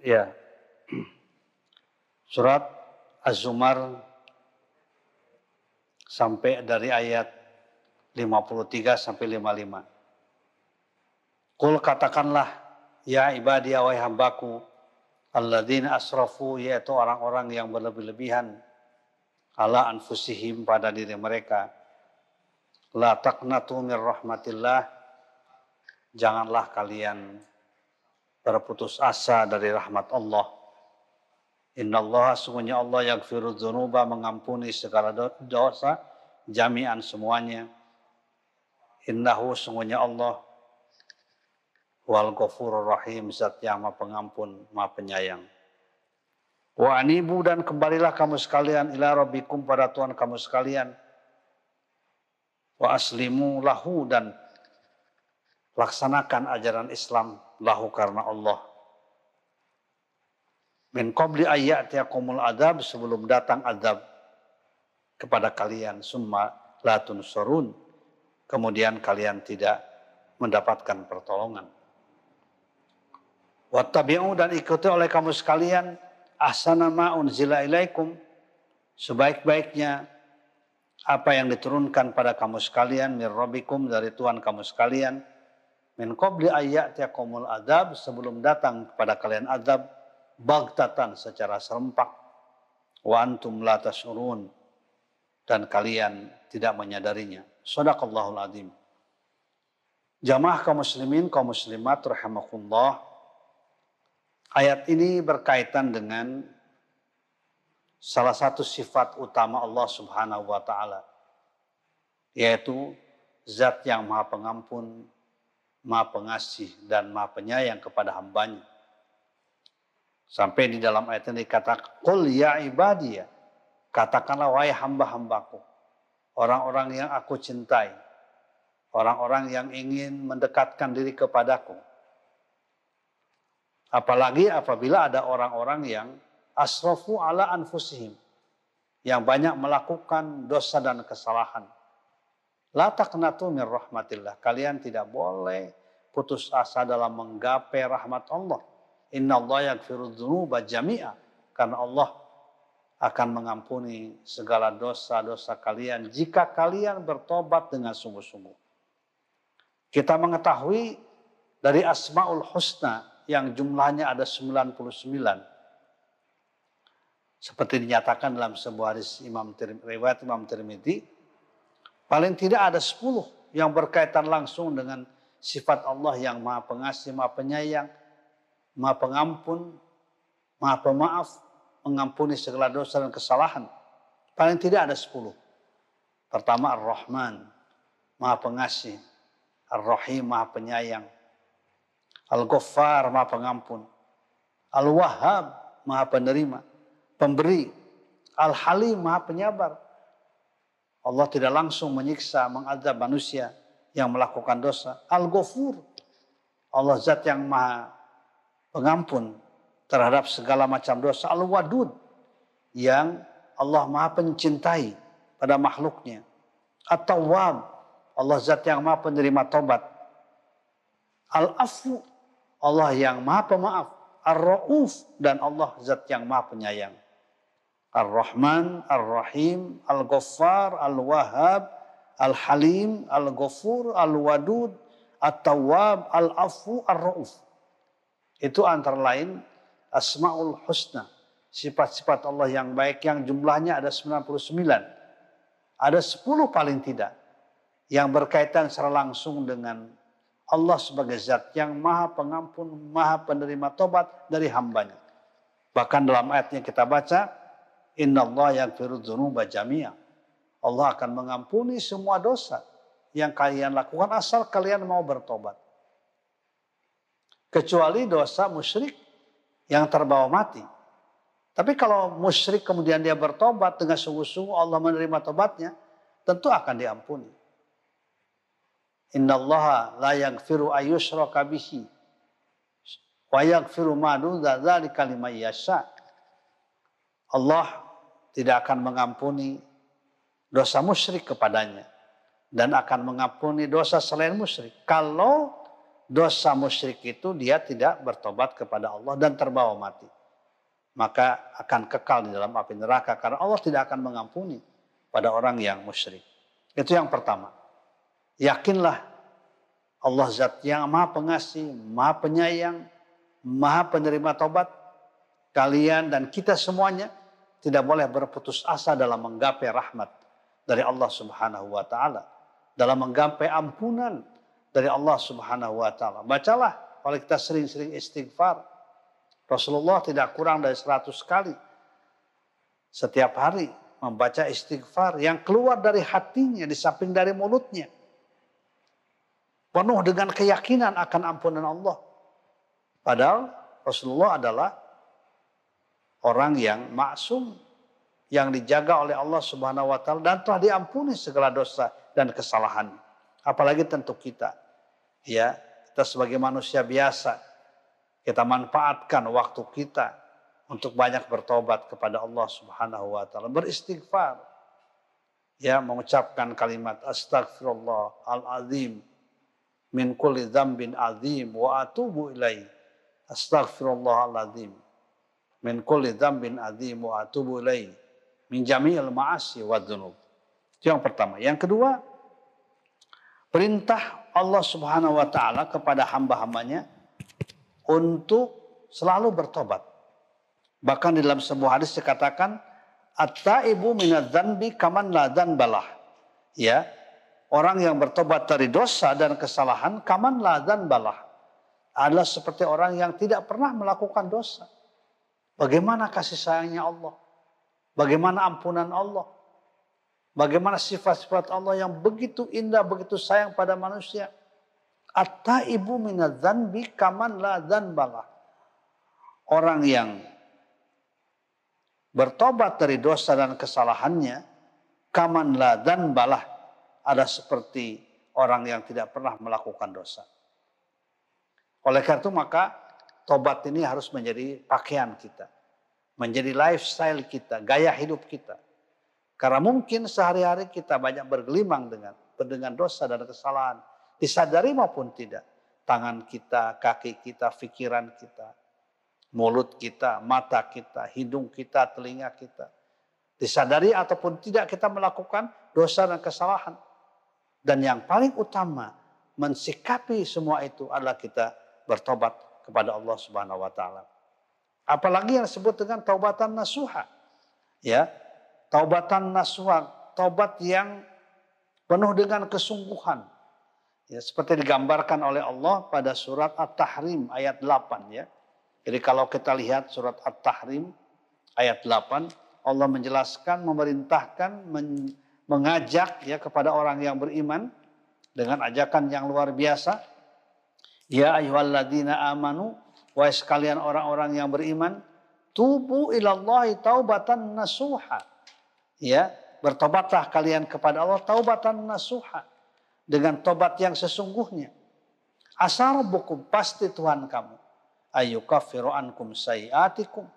Ya. Surat Az-Zumar sampai dari ayat 53 sampai 55. Kul katakanlah, ya ibadia wa hambaku, alladzina asrafu, yaitu orang-orang yang berlebih-lebihan, ala anfusihim pada diri mereka. La taqnatu mir rahmatillah, janganlah kalian berputus asa dari rahmat Allah. Inna Allah sungguhnya Allah yang dzunuba mengampuni segala dosa jami'an semuanya. Innahu sungguhnya Allah wal ghafurur rahim zat yang maha pengampun maha penyayang. Wa anibu dan kembalilah kamu sekalian ila rabbikum pada Tuhan kamu sekalian. Wa aslimu lahu dan laksanakan ajaran Islam lahu karena Allah. Min qabli ayyatiyakumul adab sebelum datang adab kepada kalian summa latun surun. Kemudian kalian tidak mendapatkan pertolongan. Wattabi'u dan ikuti oleh kamu sekalian ahsana ma unzila ilaikum sebaik-baiknya apa yang diturunkan pada kamu sekalian mir rabbikum dari Tuhan kamu sekalian min qabli ayyatiyakumul adab sebelum datang kepada kalian adab bagtatan secara serempak wa antum la tashurun dan kalian tidak menyadarinya. Sadaqallahul azim. Jamaah kaum muslimin, kaum muslimat rahimakumullah. Ayat ini berkaitan dengan salah satu sifat utama Allah Subhanahu wa taala yaitu zat yang Maha Pengampun, maha pengasih dan maha penyayang kepada hambanya. Sampai di dalam ayat ini dikatakan, Qul ya ibadiyah. Katakanlah wahai hamba-hambaku. Orang-orang yang aku cintai. Orang-orang yang ingin mendekatkan diri kepadaku. Apalagi apabila ada orang-orang yang asrafu ala anfusihim. Yang banyak melakukan dosa dan kesalahan La taqnatu min rahmatillah. Kalian tidak boleh putus asa dalam menggapai rahmat Allah. Inna Allah yakfiru dhunuba jami'a. Karena Allah akan mengampuni segala dosa-dosa kalian jika kalian bertobat dengan sungguh-sungguh. Kita mengetahui dari Asmaul Husna yang jumlahnya ada 99. Seperti dinyatakan dalam sebuah hadis Imam riwayat Imam Tirmidzi, Paling tidak ada sepuluh yang berkaitan langsung dengan sifat Allah yang maha pengasih, maha penyayang, maha pengampun, maha pemaaf, mengampuni segala dosa dan kesalahan. Paling tidak ada sepuluh. Pertama Ar-Rahman, maha pengasih. Ar-Rahim, maha penyayang. Al-Ghaffar, maha pengampun. Al-Wahhab, maha penerima. Pemberi. Al-Halim, maha penyabar. Allah tidak langsung menyiksa, mengadab manusia yang melakukan dosa. Al-Ghafur. Allah zat yang maha pengampun terhadap segala macam dosa. Al-Wadud. Yang Allah maha pencintai pada makhluknya. At-Tawwab. Allah zat yang maha penerima tobat. Al-Afu. Allah yang maha pemaaf. Ar-Ra'uf. Dan Allah zat yang maha penyayang. Ar-Rahman, Ar-Rahim, Al-Ghaffar, Al-Wahhab, Al-Halim, Al-Ghafur, Al-Wadud, At-Tawwab, Al-Afu, Ar-Rauf. Itu antara lain Asmaul Husna. Sifat-sifat Allah yang baik yang jumlahnya ada 99. Ada 10 paling tidak. Yang berkaitan secara langsung dengan Allah sebagai zat yang maha pengampun, maha penerima tobat dari hambanya. Bahkan dalam ayat yang kita baca, Inna Allah yang jami'a. Allah akan mengampuni semua dosa yang kalian lakukan asal kalian mau bertobat. Kecuali dosa musyrik yang terbawa mati. Tapi kalau musyrik kemudian dia bertobat dengan sungguh-sungguh Allah menerima tobatnya, tentu akan diampuni. Inna Allah la yaghfiru ayyushraka bihi wa yaghfiru ma dzalika liman yasha. Allah tidak akan mengampuni dosa musyrik kepadanya dan akan mengampuni dosa selain musyrik kalau dosa musyrik itu dia tidak bertobat kepada Allah dan terbawa mati. Maka akan kekal di dalam api neraka karena Allah tidak akan mengampuni pada orang yang musyrik. Itu yang pertama. Yakinlah Allah zat yang maha pengasih, maha penyayang, maha penerima tobat. Kalian dan kita semuanya tidak boleh berputus asa dalam menggapai rahmat dari Allah subhanahu wa ta'ala. Dalam menggapai ampunan dari Allah subhanahu wa ta'ala. Bacalah kalau kita sering-sering istighfar. Rasulullah tidak kurang dari 100 kali. Setiap hari membaca istighfar yang keluar dari hatinya di samping dari mulutnya. Penuh dengan keyakinan akan ampunan Allah. Padahal Rasulullah adalah orang yang maksum yang dijaga oleh Allah Subhanahu wa taala dan telah diampuni segala dosa dan kesalahan. Apalagi tentu kita. Ya, kita sebagai manusia biasa kita manfaatkan waktu kita untuk banyak bertobat kepada Allah Subhanahu wa taala, beristighfar. Ya, mengucapkan kalimat astagfirullah al-azim min kulli dzambin azim wa atubu ilaihi. Astagfirullah al-azim min kulli dzambin azim wa atubu ilaihi min jami'il ma'asi wa dzunub. Itu yang pertama. Yang kedua, perintah Allah Subhanahu wa taala kepada hamba-hambanya untuk selalu bertobat. Bahkan di dalam sebuah hadis dikatakan at-taibu minadz-dzanbi kaman la. Ya, orang yang bertobat dari dosa dan kesalahan kaman la adalah seperti orang yang tidak pernah melakukan dosa. Bagaimana kasih sayangnya Allah? Bagaimana ampunan Allah? Bagaimana sifat-sifat Allah yang begitu indah, begitu sayang pada manusia? At-taibu minadz-dzanbi kaman la balah. Orang yang bertobat dari dosa dan kesalahannya, kaman la balah ada seperti orang yang tidak pernah melakukan dosa. Oleh karena itu maka tobat ini harus menjadi pakaian kita. Menjadi lifestyle kita, gaya hidup kita. Karena mungkin sehari-hari kita banyak bergelimang dengan dengan dosa dan kesalahan. Disadari maupun tidak. Tangan kita, kaki kita, pikiran kita. Mulut kita, mata kita, hidung kita, telinga kita. Disadari ataupun tidak kita melakukan dosa dan kesalahan. Dan yang paling utama mensikapi semua itu adalah kita bertobat kepada Allah Subhanahu wa taala. Apalagi yang disebut dengan taubatan nasuha. Ya, taubatan nasuha, taubat yang penuh dengan kesungguhan. Ya, seperti digambarkan oleh Allah pada surat At-Tahrim ayat 8 ya. Jadi kalau kita lihat surat At-Tahrim ayat 8, Allah menjelaskan, memerintahkan, men, mengajak ya kepada orang yang beriman dengan ajakan yang luar biasa Ya ayyuhalladzina amanu wa sekalian orang-orang yang beriman tubu ilallahi taubatan nasuha. Ya, bertobatlah kalian kepada Allah taubatan nasuha. Dengan tobat yang sesungguhnya. Asal buku pasti Tuhan kamu. Ayyukaffiru ankum sayiatikum.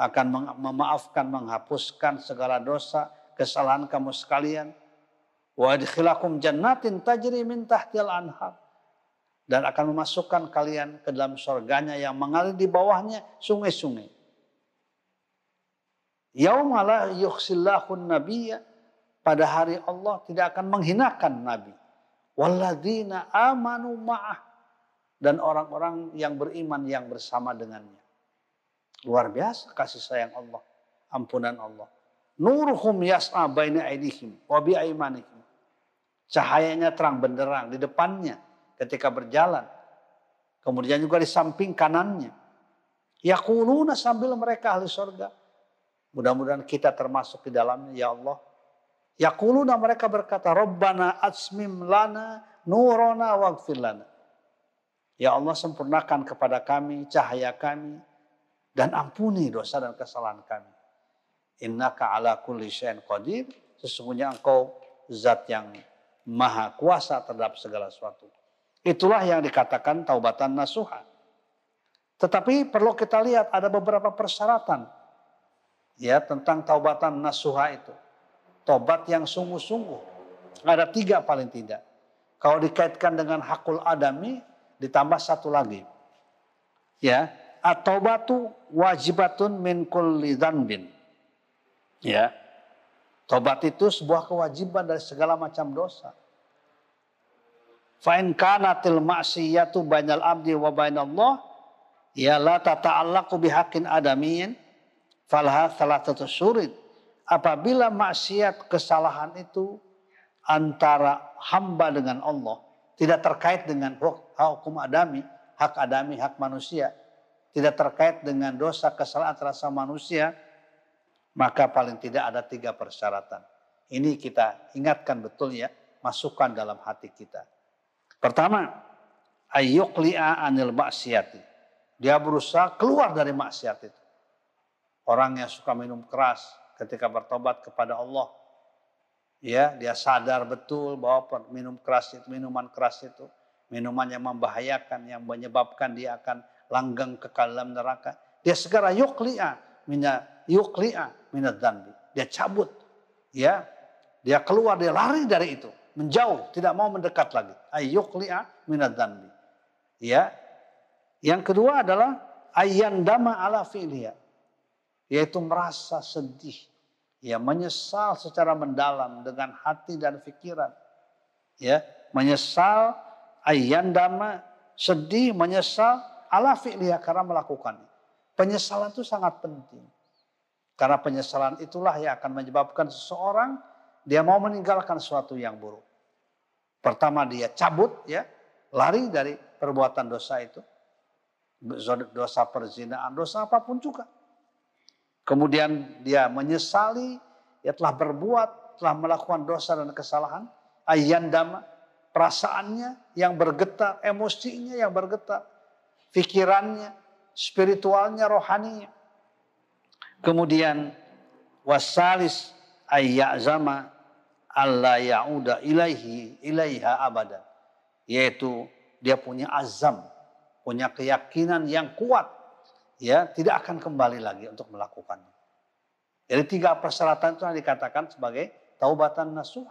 Akan memaafkan menghapuskan segala dosa kesalahan kamu sekalian. Wa jannatin tajri min tahtil anhar dan akan memasukkan kalian ke dalam surganya yang mengalir di bawahnya sungai-sungai. Yaumala yukhsillahun nabiyya pada hari Allah tidak akan menghinakan nabi. Walladzina amanu ma'ah dan orang-orang yang beriman yang bersama dengannya. Luar biasa kasih sayang Allah, ampunan Allah. Nuruhum yas'a baina aidihim wa bi Cahayanya terang benderang di depannya ketika berjalan. Kemudian juga di samping kanannya. Yakuluna sambil mereka ahli surga. Mudah-mudahan kita termasuk di dalamnya ya Allah. Yakuluna mereka berkata, Rabbana asmim lana nurona waghfir. Ya Allah sempurnakan kepada kami cahaya kami dan ampuni dosa dan kesalahan kami. Innaka ala kulli syai'in qadir. Sesungguhnya engkau zat yang maha kuasa terhadap segala sesuatu. Itulah yang dikatakan taubatan nasuha. Tetapi perlu kita lihat ada beberapa persyaratan ya tentang taubatan nasuha itu. Tobat yang sungguh-sungguh. Ada tiga paling tidak. Kalau dikaitkan dengan hakul adami, ditambah satu lagi. Ya, atau batu wajibatun min kulli dhanbin. Ya. Tobat itu sebuah kewajiban dari segala macam dosa. Fa'in kanatil ma'siyatu bainal abdi wa bainallah ya la tata'allaqu bihaqqin adamiyin falha thalathatu surid. Apabila maksiat kesalahan itu antara hamba dengan Allah tidak terkait dengan hukum adami, hak adami, hak manusia, tidak terkait dengan dosa kesalahan antara sama manusia, maka paling tidak ada tiga persyaratan. Ini kita ingatkan betul ya, masukkan dalam hati kita. Pertama, ayyukli'a anil maksiati. Dia berusaha keluar dari maksiat itu. Orang yang suka minum keras ketika bertobat kepada Allah, ya dia sadar betul bahwa minum keras itu, minuman keras itu, minuman yang membahayakan, yang menyebabkan dia akan langgeng ke dalam neraka. Dia segera yukli'a, mina yukli'a minat dhanbi. Dia cabut, ya, dia keluar, dia lari dari itu, menjauh, tidak mau mendekat lagi. Ayyukli'a minat dhanbi. Ya, yang kedua adalah dama ala fi'liya. Yaitu merasa sedih. Ya, menyesal secara mendalam dengan hati dan pikiran. Ya, menyesal dama sedih, menyesal ala fi'liya karena melakukannya. Penyesalan itu sangat penting. Karena penyesalan itulah yang akan menyebabkan seseorang dia mau meninggalkan sesuatu yang buruk. Pertama dia cabut ya, lari dari perbuatan dosa itu. Dosa perzinaan, dosa apa pun juga. Kemudian dia menyesali, ya telah berbuat, telah melakukan dosa dan kesalahan. Ayandama, perasaannya yang bergetar, emosinya yang bergetar pikirannya, spiritualnya, rohaninya. Kemudian wasalis ayyazama Allah ya'uda ilaihi ilaiha abada. Yaitu dia punya azam, punya keyakinan yang kuat. Ya, tidak akan kembali lagi untuk melakukannya. Jadi tiga persyaratan itu yang dikatakan sebagai taubatan nasuh.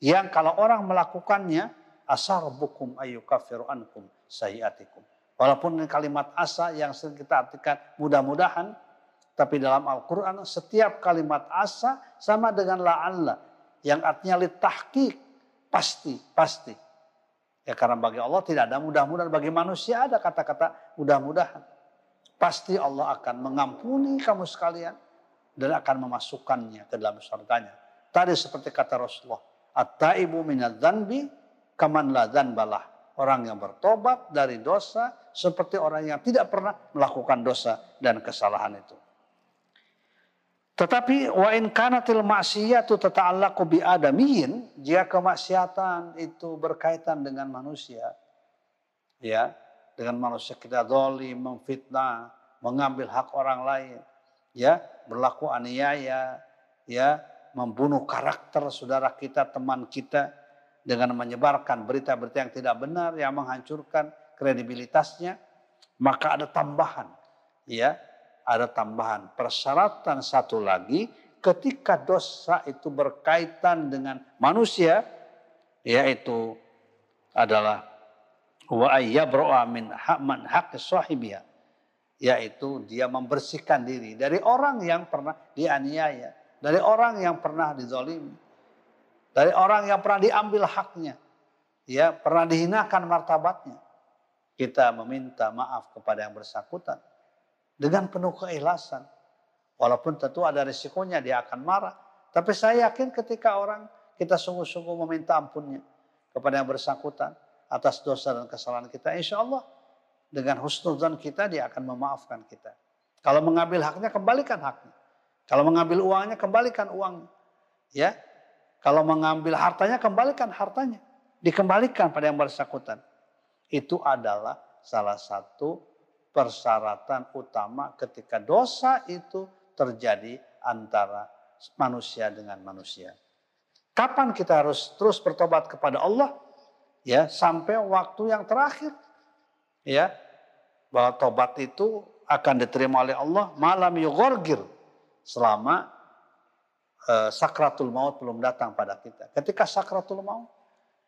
Yang kalau orang melakukannya, asar bukum ayyukafiru ankum sayyatikum. Walaupun kalimat asa yang sering kita artikan mudah-mudahan, tapi dalam Al-Quran setiap kalimat asa sama dengan la'alla. Yang artinya litahkik, pasti, pasti. Ya karena bagi Allah tidak ada mudah-mudahan, bagi manusia ada kata-kata mudah-mudahan. Pasti Allah akan mengampuni kamu sekalian dan akan memasukkannya ke dalam surganya. Tadi seperti kata Rasulullah, At-taibu minad zanbi kaman la zanbalah orang yang bertobat dari dosa seperti orang yang tidak pernah melakukan dosa dan kesalahan itu. Tetapi wa in kanatil maksiyatu tata'allaqu bi adamiyin, jika kemaksiatan itu berkaitan dengan manusia, ya, dengan manusia kita zalim, memfitnah, mengambil hak orang lain, ya, berlaku aniaya, ya, membunuh karakter saudara kita, teman kita, dengan menyebarkan berita-berita yang tidak benar yang menghancurkan kredibilitasnya maka ada tambahan ya ada tambahan persyaratan satu lagi ketika dosa itu berkaitan dengan manusia yaitu adalah wa ayyabra min man haq sahibiha yaitu dia membersihkan diri dari orang yang pernah dianiaya dari orang yang pernah dizalimi dari orang yang pernah diambil haknya. Ya, pernah dihinakan martabatnya. Kita meminta maaf kepada yang bersangkutan. Dengan penuh keikhlasan. Walaupun tentu ada risikonya dia akan marah. Tapi saya yakin ketika orang kita sungguh-sungguh meminta ampunnya kepada yang bersangkutan atas dosa dan kesalahan kita, insya Allah dengan husnuzan kita dia akan memaafkan kita. Kalau mengambil haknya, kembalikan haknya. Kalau mengambil uangnya, kembalikan uangnya. Ya, kalau mengambil hartanya, kembalikan hartanya. Dikembalikan pada yang bersangkutan. Itu adalah salah satu persyaratan utama ketika dosa itu terjadi antara manusia dengan manusia. Kapan kita harus terus bertobat kepada Allah? Ya, sampai waktu yang terakhir. Ya, bahwa tobat itu akan diterima oleh Allah malam yugorgir selama uh, sakratul maut belum datang pada kita. Ketika sakratul maut,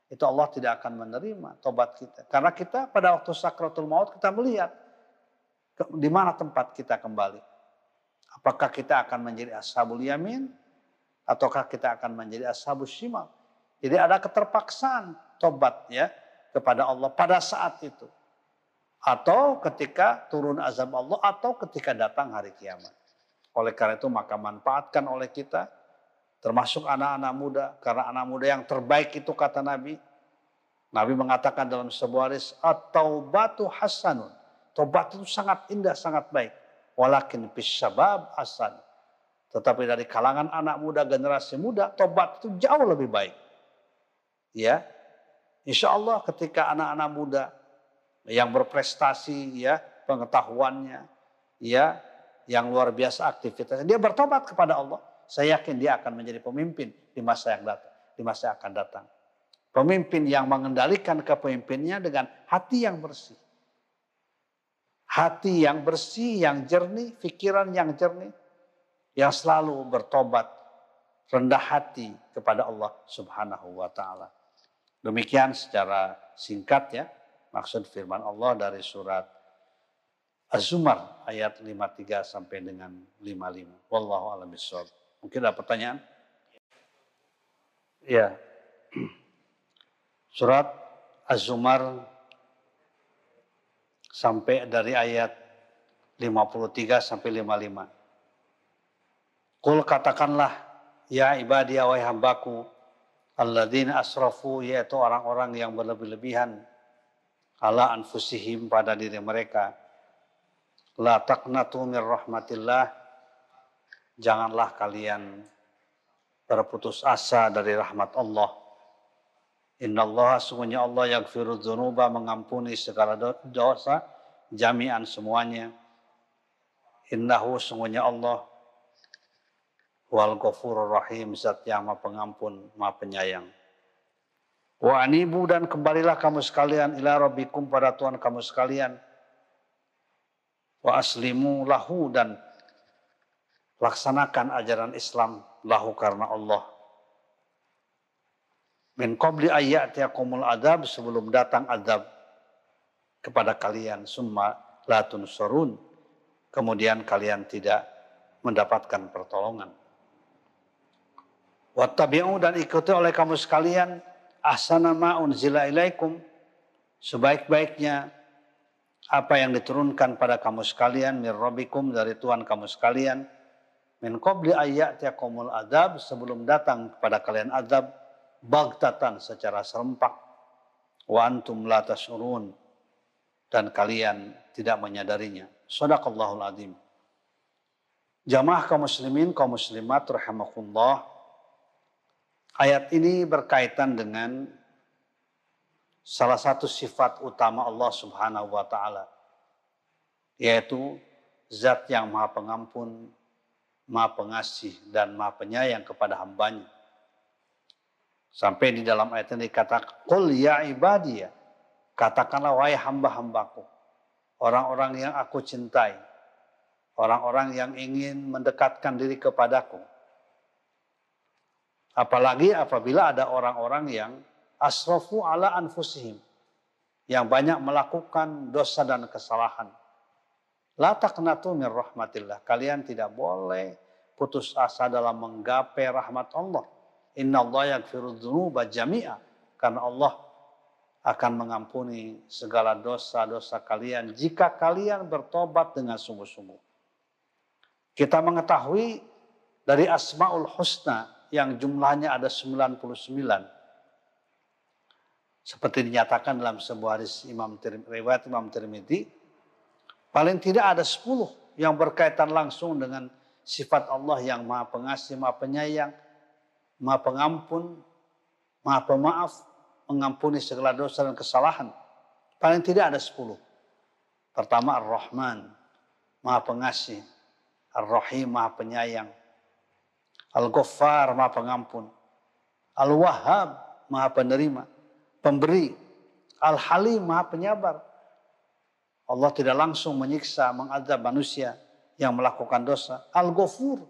itu Allah tidak akan menerima tobat kita. Karena kita pada waktu sakratul maut kita melihat di mana tempat kita kembali. Apakah kita akan menjadi ashabul yamin ataukah kita akan menjadi ashabul shimal. Jadi ada keterpaksaan tobat ya kepada Allah pada saat itu. Atau ketika turun azab Allah atau ketika datang hari kiamat. Oleh karena itu maka manfaatkan oleh kita termasuk anak-anak muda karena anak muda yang terbaik itu kata Nabi Nabi mengatakan dalam sebuah hadis atau batu hasanun tobat itu sangat indah sangat baik walakin bisyabab hasan tetapi dari kalangan anak muda generasi muda tobat itu jauh lebih baik ya insya Allah ketika anak-anak muda yang berprestasi ya pengetahuannya ya yang luar biasa aktivitasnya dia bertobat kepada Allah saya yakin dia akan menjadi pemimpin di masa yang datang, di masa yang akan datang. Pemimpin yang mengendalikan kepemimpinnya dengan hati yang bersih. Hati yang bersih, yang jernih, pikiran yang jernih, yang selalu bertobat, rendah hati kepada Allah Subhanahu wa taala. Demikian secara singkat ya maksud firman Allah dari surat Az-Zumar ayat 53 sampai dengan 55. Wallahu a'lam bishawab. Mungkin ada pertanyaan? Ya. Surat Az-Zumar sampai dari ayat 53 sampai 55. Kul katakanlah, ya ibadia wa hambaku, alladzina asrafu, yaitu orang-orang yang berlebih-lebihan, ala anfusihim pada diri mereka. La taqnatu min rahmatillah, janganlah kalian berputus asa dari rahmat Allah. Inna Allah sungguhnya Allah yang dzunuba mengampuni segala dosa jami'an semuanya. Innahu sungguhnya Allah wal ghafurur rahim zat yang maha pengampun maha penyayang. Wa anibu dan kembalilah kamu sekalian ila rabbikum pada Tuhan kamu sekalian. Wa aslimu lahu dan laksanakan ajaran Islam lahu karena Allah. Min qabli ayyatiyakumul adab sebelum datang adab kepada kalian summa latun surun. Kemudian kalian tidak mendapatkan pertolongan. Wattabi'u dan ikuti oleh kamu sekalian ahsana ma unzila ilaikum sebaik-baiknya apa yang diturunkan pada kamu sekalian mir rabbikum dari Tuhan kamu sekalian min qabli ayyatiyakumul adab sebelum datang kepada kalian adab bagtatan secara serempak wa la dan kalian tidak menyadarinya. Sadaqallahul. Jamaah kaum muslimin, kaum muslimat rahimakumullah. Ayat ini berkaitan dengan salah satu sifat utama Allah Subhanahu wa taala yaitu zat yang maha pengampun, maha pengasih dan maha penyayang kepada hambanya. Sampai di dalam ayat ini dikatakan, Qul ya ibadiyah, katakanlah wahai hamba-hambaku, orang-orang yang aku cintai, orang-orang yang ingin mendekatkan diri kepadaku. Apalagi apabila ada orang-orang yang asrafu ala anfusihim, yang banyak melakukan dosa dan kesalahan La taqnatu min rahmatillah. Kalian tidak boleh putus asa dalam menggapai rahmat Allah. Inna Allah yakfiru dhunuba jami'a. Karena Allah akan mengampuni segala dosa-dosa kalian jika kalian bertobat dengan sungguh-sungguh. Kita mengetahui dari Asmaul Husna yang jumlahnya ada 99. Seperti dinyatakan dalam sebuah hadis Imam riwayat Imam Tirmidzi, Paling tidak ada sepuluh yang berkaitan langsung dengan sifat Allah yang maha pengasih, maha penyayang, maha pengampun, maha pemaaf, mengampuni segala dosa dan kesalahan. Paling tidak ada sepuluh. Pertama Ar-Rahman, maha pengasih. Ar-Rahim, maha penyayang. Al-Ghaffar, maha pengampun. Al-Wahhab, maha penerima. Pemberi. Al-Halim, maha penyabar. Allah tidak langsung menyiksa, mengadab manusia yang melakukan dosa. Al-Ghafur.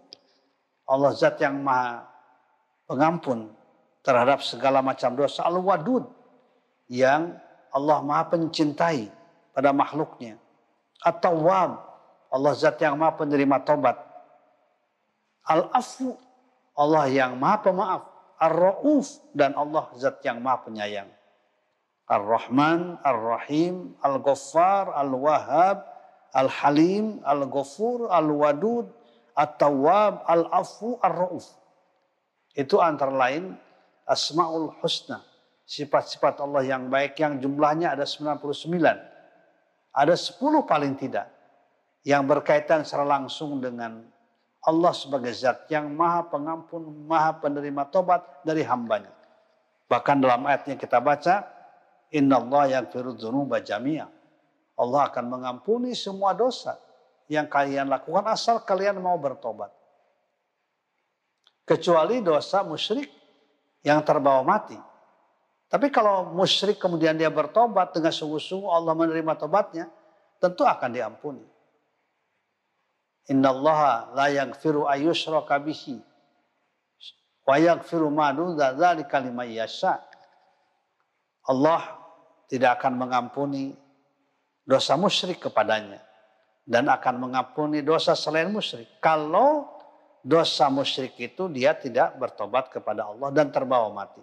Allah zat yang maha pengampun terhadap segala macam dosa. Al-Wadud yang Allah maha pencintai pada makhluknya. At-Tawwab, Allah zat yang maha penerima tobat. Al-Afu, Allah yang maha pemaaf. Ar-Ra'uf, dan Allah zat yang maha penyayang. Ar-Rahman, Ar-Rahim, Al-Ghaffar, Al-Wahhab, Al-Halim, Al-Ghafur, Al-Wadud, At-Tawwab, Al-Afu, Ar-Ra'uf. Itu antara lain Asma'ul Husna. Sifat-sifat Allah yang baik yang jumlahnya ada 99. Ada 10 paling tidak. Yang berkaitan secara langsung dengan Allah sebagai zat yang maha pengampun, maha penerima tobat dari hambanya. Bahkan dalam ayat yang kita baca, Inna Allah yang dzunuba jami'a. Allah akan mengampuni semua dosa yang kalian lakukan asal kalian mau bertobat. Kecuali dosa musyrik yang terbawa mati. Tapi kalau musyrik kemudian dia bertobat dengan sungguh-sungguh Allah menerima tobatnya, tentu akan diampuni. Inna Allah la yaghfiru ayyushraka bihi wa yaghfiru ma dzalika liman yasha. Allah tidak akan mengampuni dosa musyrik kepadanya dan akan mengampuni dosa selain musyrik. Kalau dosa musyrik itu dia tidak bertobat kepada Allah dan terbawa mati.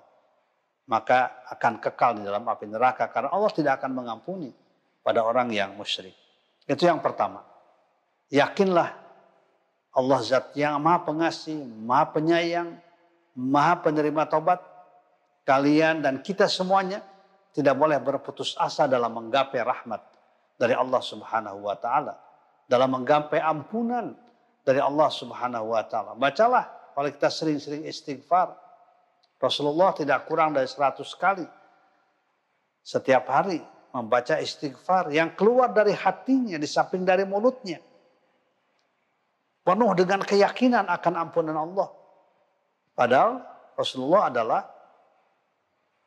Maka akan kekal di dalam api neraka karena Allah tidak akan mengampuni pada orang yang musyrik. Itu yang pertama. Yakinlah Allah zat yang maha pengasih, maha penyayang, maha penerima tobat. Kalian dan kita semuanya tidak boleh berputus asa dalam menggapai rahmat dari Allah subhanahu wa ta'ala. Dalam menggapai ampunan dari Allah Subhanahu wa taala. Bacalah kalau kita sering-sering istighfar. Rasulullah tidak kurang dari 100 kali setiap hari membaca istighfar yang keluar dari hatinya di samping dari mulutnya. Penuh dengan keyakinan akan ampunan Allah. Padahal Rasulullah adalah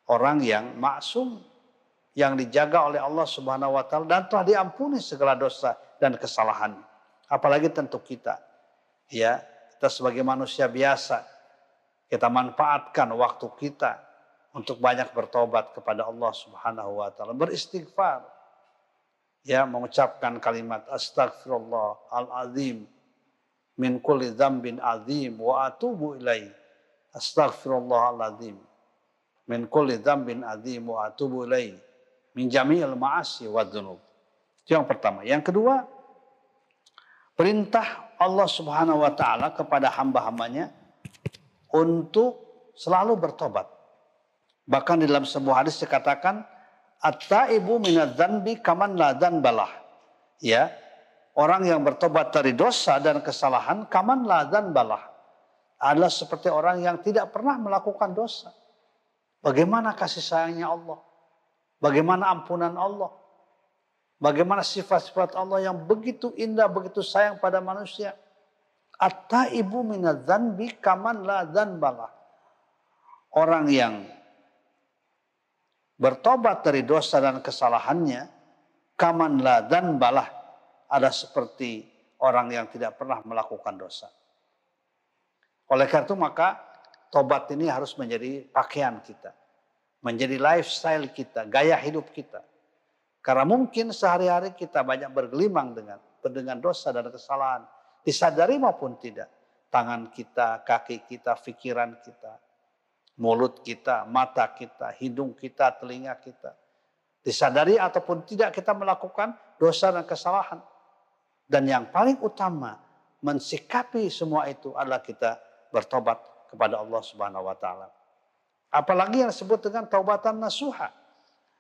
orang yang maksum yang dijaga oleh Allah Subhanahu wa taala dan telah diampuni segala dosa dan kesalahan. Apalagi tentu kita ya kita sebagai manusia biasa kita manfaatkan waktu kita untuk banyak bertobat kepada Allah Subhanahu wa taala, beristighfar. Ya, mengucapkan kalimat astagfirullah al-azim min kulli dzambin azim wa atubu ilai. Astagfirullah al-azim min kulli dzambin azim wa atubu ilai min jami'il ma'asi wa dzunub. Yang pertama. Yang kedua, perintah Allah Subhanahu wa taala kepada hamba-hambanya untuk selalu bertobat. Bahkan di dalam sebuah hadis dikatakan at-taibu minadz-dzanbi kaman la balah. Ya, orang yang bertobat dari dosa dan kesalahan kaman la balah adalah seperti orang yang tidak pernah melakukan dosa. Bagaimana kasih sayangnya Allah? Bagaimana ampunan Allah? Bagaimana sifat-sifat Allah yang begitu indah, begitu sayang pada manusia. At-taibu minadzanbi kaman la dzanbalah. Orang yang bertobat dari dosa dan kesalahannya, kaman la dzanbalah ada seperti orang yang tidak pernah melakukan dosa. Oleh karena itu maka tobat ini harus menjadi pakaian kita. Menjadi lifestyle kita, gaya hidup kita. Karena mungkin sehari-hari kita banyak bergelimang dengan dengan dosa dan kesalahan. Disadari maupun tidak. Tangan kita, kaki kita, pikiran kita. Mulut kita, mata kita, hidung kita, telinga kita. Disadari ataupun tidak kita melakukan dosa dan kesalahan. Dan yang paling utama mensikapi semua itu adalah kita bertobat kepada Allah Subhanahu wa taala. Apalagi yang disebut dengan taubatan nasuha.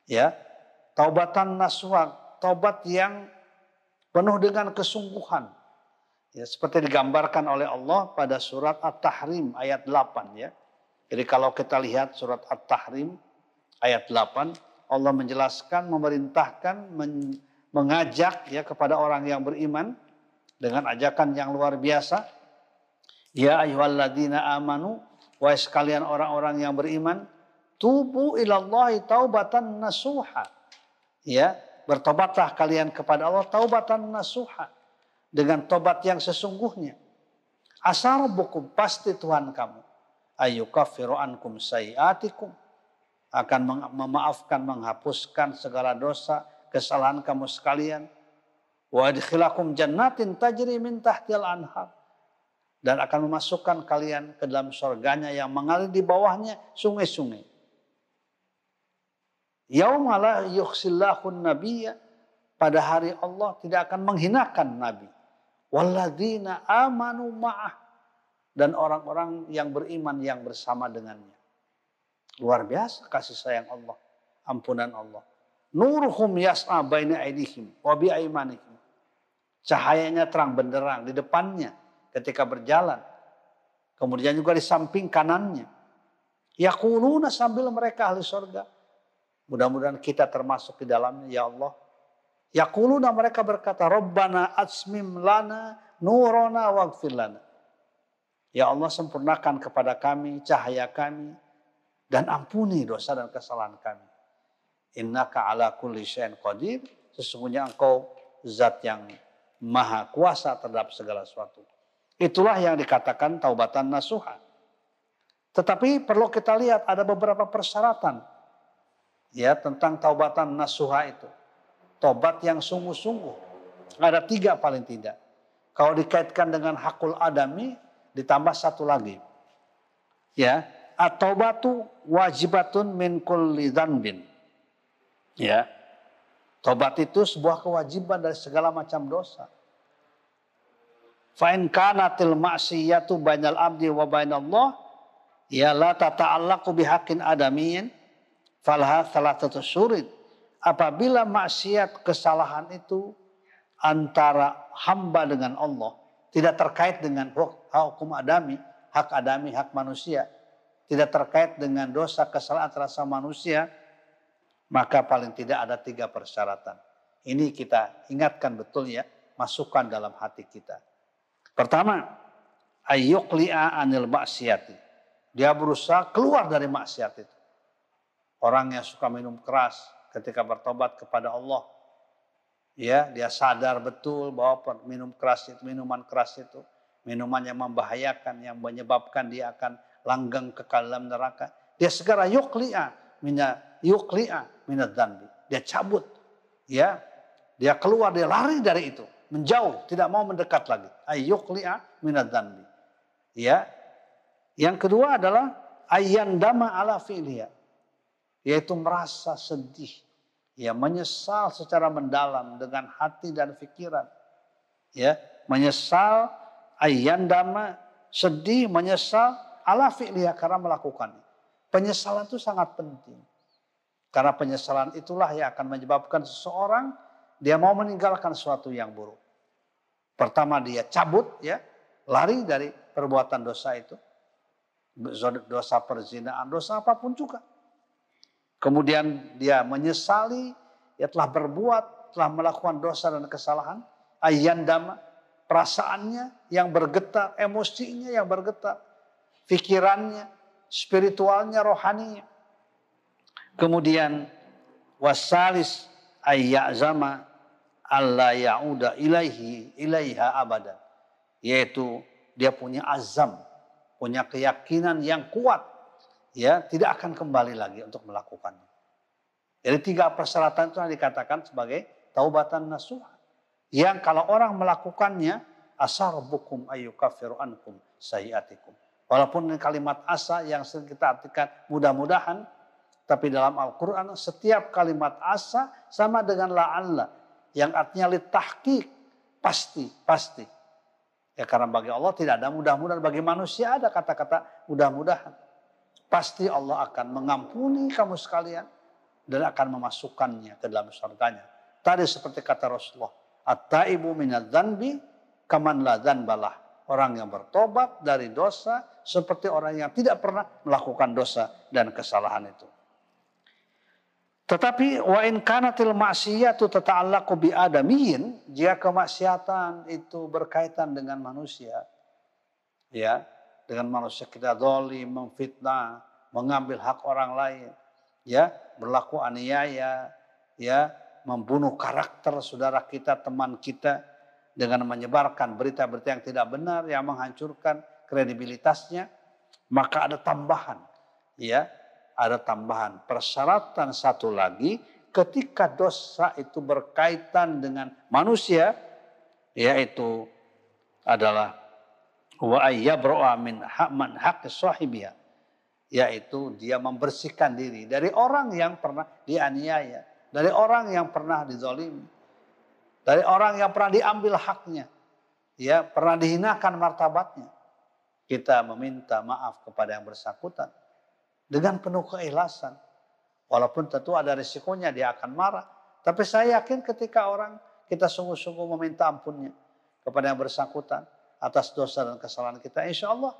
Ya, Taubatan nasuha, taubat yang penuh dengan kesungguhan. Ya, seperti digambarkan oleh Allah pada surat At-Tahrim ayat 8 ya. Jadi kalau kita lihat surat At-Tahrim ayat 8, Allah menjelaskan, memerintahkan, men, mengajak ya kepada orang yang beriman dengan ajakan yang luar biasa. Ya ayyuhalladzina amanu, wa sekalian orang-orang yang beriman, tubu ilallahi taubatan nasuha ya bertobatlah kalian kepada Allah taubatan nasuha dengan tobat yang sesungguhnya asal buku pasti Tuhan kamu ayyukaffiru ankum sayiatikum akan memaafkan, menghapuskan segala dosa, kesalahan kamu sekalian. Wa adkhilakum jannatin tajri min tahtil anhar. Dan akan memasukkan kalian ke dalam surganya yang mengalir di bawahnya sungai-sungai. Yaumala yukhsillahun nabiyya. Pada hari Allah tidak akan menghinakan Nabi. Walladzina amanu ma'ah. Dan orang-orang yang beriman yang bersama dengannya. Luar biasa kasih sayang Allah. Ampunan Allah. Nuruhum yas'a baina aidihim wa bi aimanihim. Cahayanya terang benderang di depannya ketika berjalan. Kemudian juga di samping kanannya. Yakuluna sambil mereka ahli surga. Mudah-mudahan kita termasuk di dalamnya ya Allah. Yakuluna mereka berkata, Rabbana asmim lana nurona waghfir lana. Ya Allah sempurnakan kepada kami cahaya kami dan ampuni dosa dan kesalahan kami. Innaka ala kulli syai'in qadir. Sesungguhnya engkau zat yang maha kuasa terhadap segala sesuatu. Itulah yang dikatakan taubatan nasuha. Tetapi perlu kita lihat ada beberapa persyaratan ya tentang taubatan nasuha itu. Tobat yang sungguh-sungguh. Ada tiga paling tidak. Kalau dikaitkan dengan hakul adami ditambah satu lagi. Ya, at-taubatu wajibatun min kulli dhanbin. Ya. Tobat itu sebuah kewajiban dari segala macam dosa. Fa in kanatil ma'siyatu bainal abdi wa bainallah ya la tata'allaqu bihaqqin adamiyyin falha thalathatu surid. Apabila maksiat kesalahan itu antara hamba dengan Allah tidak terkait dengan hukum adami, hak adami, hak manusia, tidak terkait dengan dosa kesalahan rasa manusia, maka paling tidak ada tiga persyaratan. Ini kita ingatkan betul ya, masukkan dalam hati kita. Pertama, ayyukli'a anil maksiati. Dia berusaha keluar dari maksiat itu. Orang yang suka minum keras ketika bertobat kepada Allah, ya dia sadar betul bahwa minum keras itu, minuman keras itu, minuman yang membahayakan, yang menyebabkan dia akan langgeng ke dalam neraka. Dia segera yukli'a mina yukli'a minat dhanbi. Dia cabut. Ya. Dia keluar, dia lari dari itu. Menjauh, tidak mau mendekat lagi. Ayyukli'a minat dhanbi. Ya. Yang kedua adalah ayyandama ala fi'liya. Yaitu merasa sedih. Ya, menyesal secara mendalam dengan hati dan pikiran. Ya, menyesal ayyandama sedih, menyesal ala fi'liya karena melakukannya. Penyesalan itu sangat penting. Karena penyesalan itulah yang akan menyebabkan seseorang dia mau meninggalkan sesuatu yang buruk. Pertama dia cabut ya, lari dari perbuatan dosa itu. Dosa perzinaan, dosa apa pun juga. Kemudian dia menyesali, ya telah berbuat, telah melakukan dosa dan kesalahan. Ayandama, perasaannya yang bergetar, emosinya yang bergetar pikirannya, spiritualnya, rohaninya. Kemudian wasalis ayyazama Allah ya'uda ilaihi ilaiha abada. Yaitu dia punya azam, punya keyakinan yang kuat. Ya, tidak akan kembali lagi untuk melakukannya. Jadi tiga persyaratan itu yang dikatakan sebagai taubatan nasuh. Yang kalau orang melakukannya, asar bukum ayyukafiru ankum sayiatikum. Walaupun kalimat asa yang sering kita artikan mudah-mudahan, tapi dalam Al-Quran setiap kalimat asa sama dengan la'alla. Yang artinya litahkik, pasti, pasti. Ya karena bagi Allah tidak ada mudah-mudahan, bagi manusia ada kata-kata mudah-mudahan. Pasti Allah akan mengampuni kamu sekalian dan akan memasukkannya ke dalam surganya. Tadi seperti kata Rasulullah, At-taibu minad zanbi kaman la zanbalah orang yang bertobat dari dosa seperti orang yang tidak pernah melakukan dosa dan kesalahan itu. Tetapi wa in kanatil ma'siyatu tata'allaqu bi adamiyin, jika kemaksiatan itu berkaitan dengan manusia, ya, dengan manusia kita zalim, memfitnah, mengambil hak orang lain, ya, berlaku aniaya, ya, membunuh karakter saudara kita, teman kita, dengan menyebarkan berita-berita yang tidak benar yang menghancurkan kredibilitasnya maka ada tambahan ya ada tambahan. Persyaratan satu lagi ketika dosa itu berkaitan dengan manusia yaitu adalah wa ayyabra min man hak sahibiha yaitu dia membersihkan diri dari orang yang pernah dianiaya, dari orang yang pernah dizalimi, dari orang yang pernah diambil haknya, ya pernah dihinakan martabatnya. Kita meminta maaf kepada yang bersangkutan dengan penuh keikhlasan. Walaupun tentu ada risikonya dia akan marah. Tapi saya yakin ketika orang kita sungguh-sungguh meminta ampunnya kepada yang bersangkutan atas dosa dan kesalahan kita, insya Allah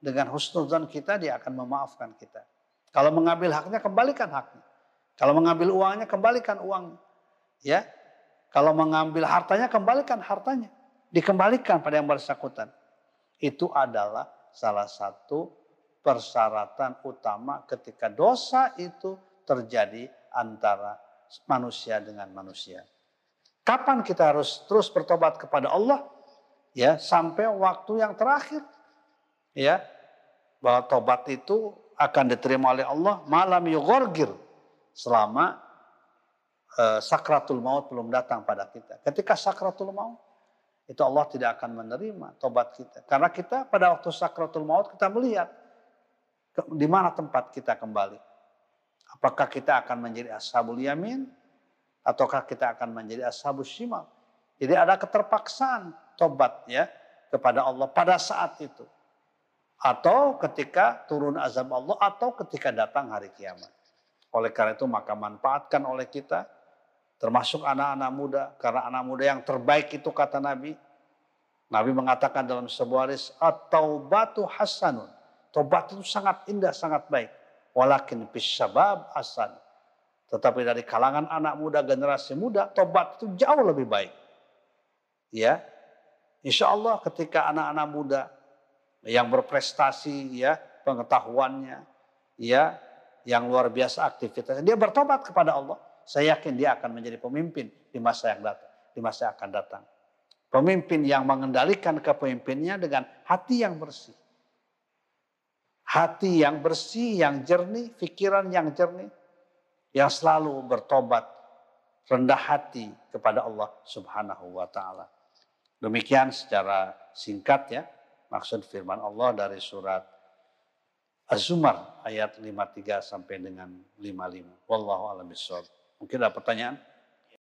dengan husnuzan kita dia akan memaafkan kita. Kalau mengambil haknya kembalikan haknya. Kalau mengambil uangnya kembalikan uangnya. Ya. Kalau mengambil hartanya kembalikan hartanya. Dikembalikan pada yang bersangkutan. Itu adalah salah satu persyaratan utama ketika dosa itu terjadi antara manusia dengan manusia. Kapan kita harus terus bertobat kepada Allah? Ya, sampai waktu yang terakhir ya bahwa tobat itu akan diterima oleh Allah malam yugorgir selama uh, sakratul maut belum datang pada kita. Ketika sakratul maut itu Allah tidak akan menerima tobat kita. Karena kita pada waktu sakratul maut kita melihat ke, di mana tempat kita kembali. Apakah kita akan menjadi ashabul yamin ataukah kita akan menjadi ashabul shimal. Jadi ada keterpaksaan tobat ya kepada Allah pada saat itu atau ketika turun azab Allah atau ketika datang hari kiamat. Oleh karena itu maka manfaatkan oleh kita termasuk anak-anak muda karena anak muda yang terbaik itu kata Nabi. Nabi mengatakan dalam sebuah hadis atau batu hasanun. Tobat itu sangat indah, sangat baik. Walakin bisyabab asan. Tetapi dari kalangan anak muda, generasi muda, tobat itu jauh lebih baik. Ya, Insya Allah ketika anak-anak muda yang berprestasi ya pengetahuannya ya yang luar biasa aktivitasnya dia bertobat kepada Allah. Saya yakin dia akan menjadi pemimpin di masa yang datang di masa yang akan datang. Pemimpin yang mengendalikan kepemimpinnya dengan hati yang bersih. Hati yang bersih yang jernih pikiran yang jernih yang selalu bertobat rendah hati kepada Allah Subhanahu wa taala demikian secara singkat ya maksud firman Allah dari surat Az-Zumar ayat 53 sampai dengan 55. Wallahu a'lam bishawab. Mungkin ada pertanyaan?